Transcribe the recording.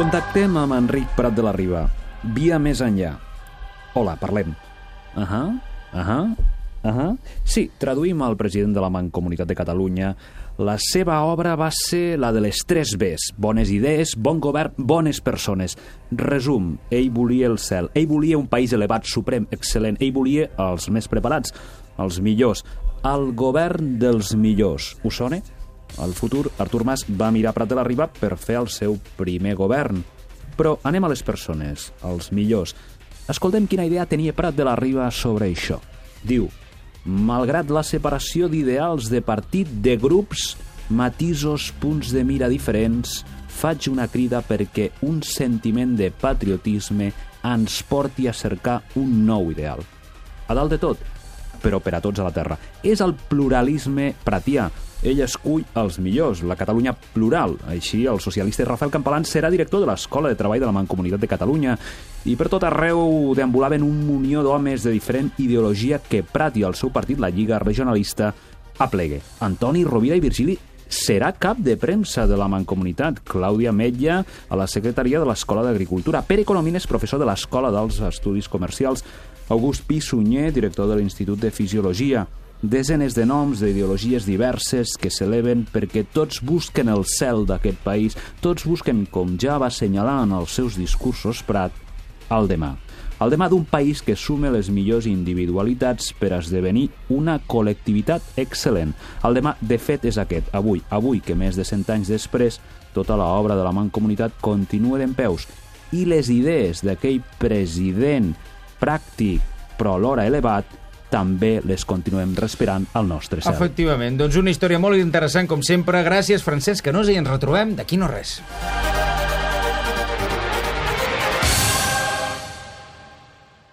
Contactem amb Enric Prat de la Riba, via més enllà. Hola, parlem. Ahà, ahà, ahà. Sí, traduïm al president de la Mancomunitat de Catalunya. La seva obra va ser la de les tres Bs. Bones idees, bon govern, bones persones. Resum, ell volia el cel. Ell volia un país elevat, suprem, excel·lent. Ell volia els més preparats, els millors. El govern dels millors. Us sona? Al futur, Artur Mas va mirar Prat de la Riba per fer el seu primer govern. Però anem a les persones, els millors. Escoltem quina idea tenia Prat de la Riba sobre això. Diu, malgrat la separació d'ideals de partit, de grups, matisos, punts de mira diferents, faig una crida perquè un sentiment de patriotisme ens porti a cercar un nou ideal. A dalt de tot, però per a tots a la terra. És el pluralisme pratià. Ell escull els millors, la Catalunya plural. Així, el socialista Rafael Campalans serà director de l'Escola de Treball de la Mancomunitat de Catalunya i per tot arreu deambulaven un munió d'homes de diferent ideologia que Prat i el seu partit, la Lliga Regionalista, aplegue. Antoni Rovira i Virgili serà cap de premsa de la Mancomunitat. Clàudia Metlla, a la secretaria de l'Escola d'Agricultura. Pere Colomines, professor de l'Escola dels Estudis Comercials. August Pissunyer, director de l'Institut de Fisiologia. Desenes de noms d'ideologies diverses que s'eleven perquè tots busquen el cel d'aquest país, tots busquen, com ja va assenyalar en els seus discursos Prat, el demà. El demà d'un país que sume les millors individualitats per esdevenir una col·lectivitat excel·lent. El demà, de fet, és aquest, avui, avui que més de cent anys després, tota l'obra de la Mancomunitat continua d'en peus i les idees d'aquell president pràctic però alhora elevat també les continuem respirant al nostre cel. Efectivament, doncs una història molt interessant com sempre. Gràcies, Francesc Canosa, i ens retrobem d'aquí no res.